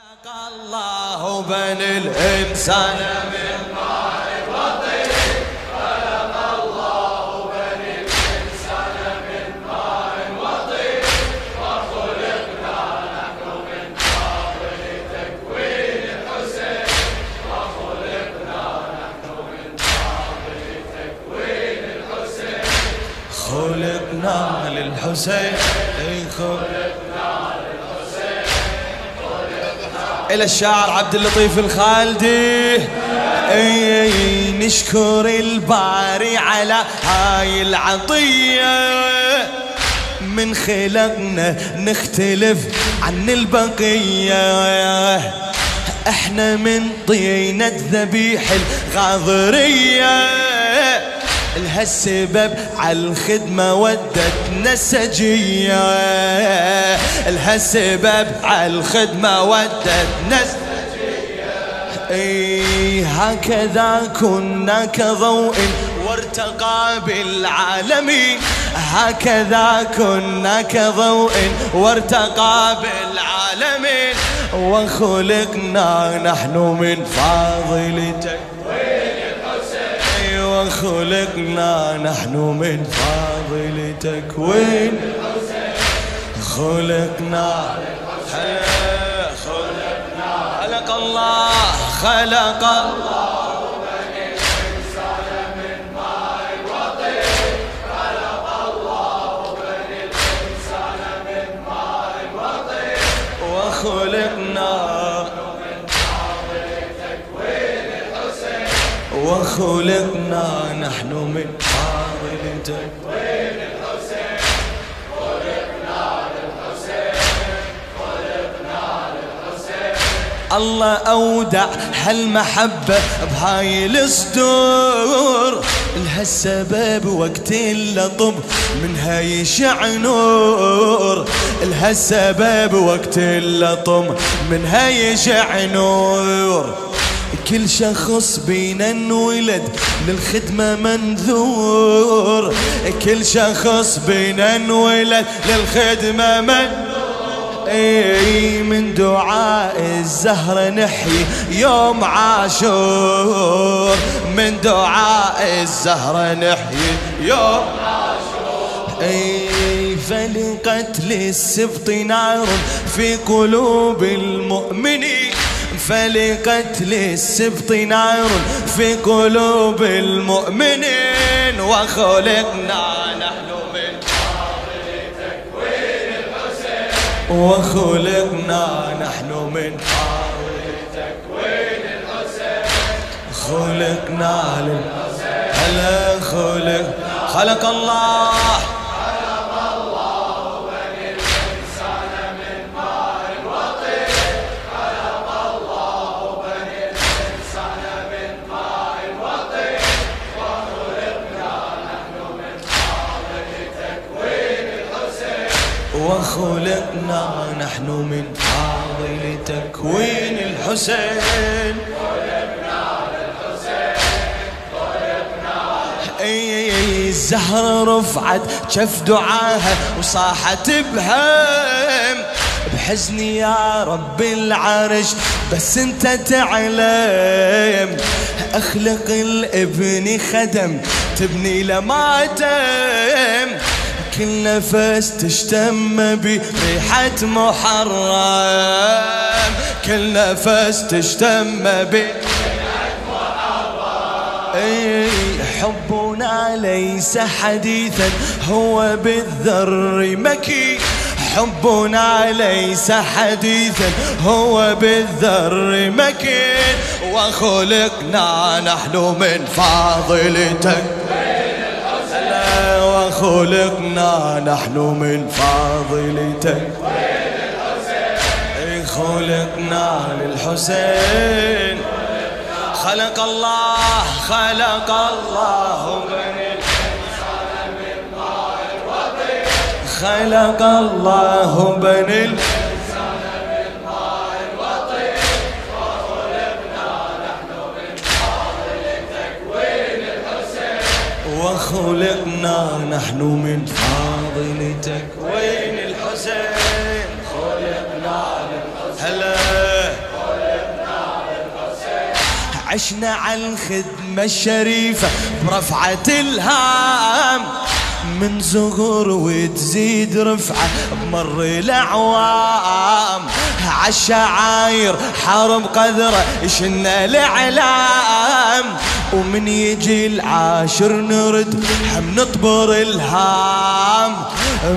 الله بني الإنسان من ماء وطين خلق الله بني الإنسان من ماء وطين وخلقنا نحن من قبل تكوين الحسين وخلقنا نحن من قبل تكوين الحسين خلقنا للحسين خلقنا إلى الشاعر عبد اللطيف الخالدي. أي نشكر الباري على هاي العطية. من خلقنا نختلف عن البقية. إحنا من طينة ذبيح الغاضرية. الهالسبب عالخدمة ودتنا السجية الهالسبب عالخدمة ودتنا إي هكذا كنا كضوء وارتقى بالعالمين هكذا كنا كضوء وارتقى بالعالمين وخلقنا نحن من فاضلتك وخلقنا نحن من فاضل تكوين خلقنا. خلقنا خلق الله. خلق الله. وخلقنا وخلقنا نحن من فاضل تكوين الحسين خلقنا للحسين خلقنا للحسين الله أودع هالمحبة بهاي الصدور لهالسبب وقت اللطب من هاي شعنور لهالسبب وقت اللطم من هاي شعنور كل شخص بينا انولد للخدمة منذور. كل شخص بينا انولد للخدمة منذور. إي من دعاء الزهرة نحيي يوم عاشور. من دعاء الزهرة نحيي يوم عاشور. إي فلقتل السبط نار في قلوب المؤمنين. فلقتل السبط نار في قلوب المؤمنين وخلقنا نحن من تكوين الحسين وخلقنا نحن من تكوين الحسين خلقنا للحسين. هلا خلق خلق الله. نحن من فاضل تكوين الحسين. الزهرة رفعت شف دعاها وصاحت بهم. بحزني يا رب العرش بس أنت تعلم. أخلق الابن خدم تبني لماتم كل نفس تشتم بريحة محرم. كل نفس تشتم محرم. اي حبنا ليس حديثا هو بالذر مكي. حبنا ليس حديثا هو بالذر مكين وخلقنا نحن من فاضلتك وخلقنا نحن من فاضلتك. خلقنا للحسين. خلق الله خلق الله بني خلق الله بني نحن من فاضلتك وين الحسين. خلقنا على هلا. على عشنا عن خدمة الشريفة برفعة الهام. من زغور وتزيد رفعة بمر الأعوام. عالشعاير حرب قذرة شنا الإعلام. ومن يجي العاشر نرد هم نطبر الهام.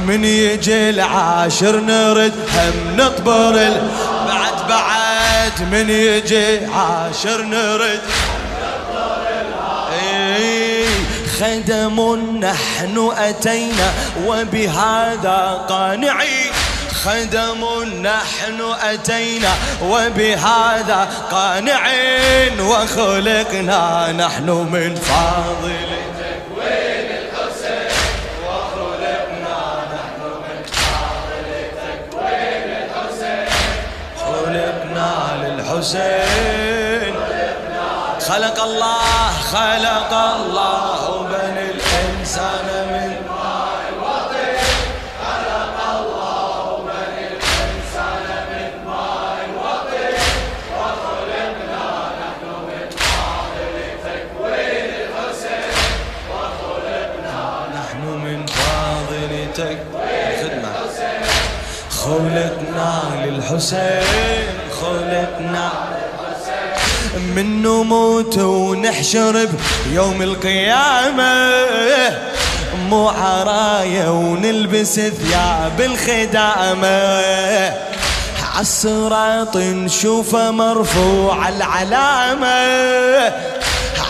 من يجي العاشر نرد هم نطبر. بعد بعد من يجي عاشر نرد. خدم نحن أتينا وبهذا قانعين خدم نحن أتينا وبهذا قانعين وخلقنا نحن من فاضل تكوين الحسين. وخلقنا نحن من فاضل تكوين الحسين. خلقنا للحسين. خلق الله خلق الله. الإنسان من ماء الإنسان من وخلقنا نحن من الحسين وخلقنا نحن من فاضل تكوين. الحسين خلقنا للحسين خلقنا من نموت ونحشر بيوم القيامة. مو عراية ونلبس ثياب الخدامة. عالصراط نشوفه مرفوع العلامة.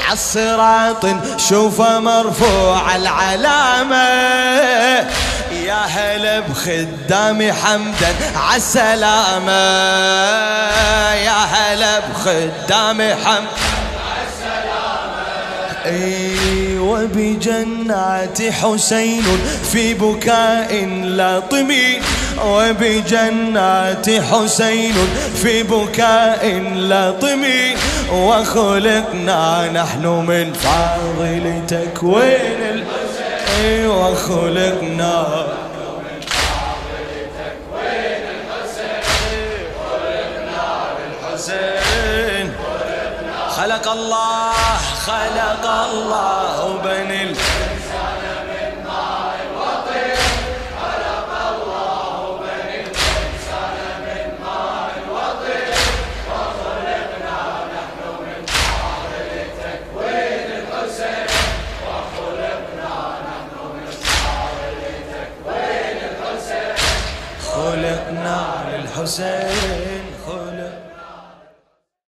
عالصراط نشوفه مرفوع العلامة. يا هلا بخدامي حمدا عالسلامة يا هلا بخدامي حمدا إي وبجنات حسين في بكاء لاطمين وبجنات حسين في بكاء لاطمين وخلقنا نحن من فاضل تكوين الحسين وخلقنا. الحسين خلق الله خلق الله بني تكوين الحسين خلقنا للحسين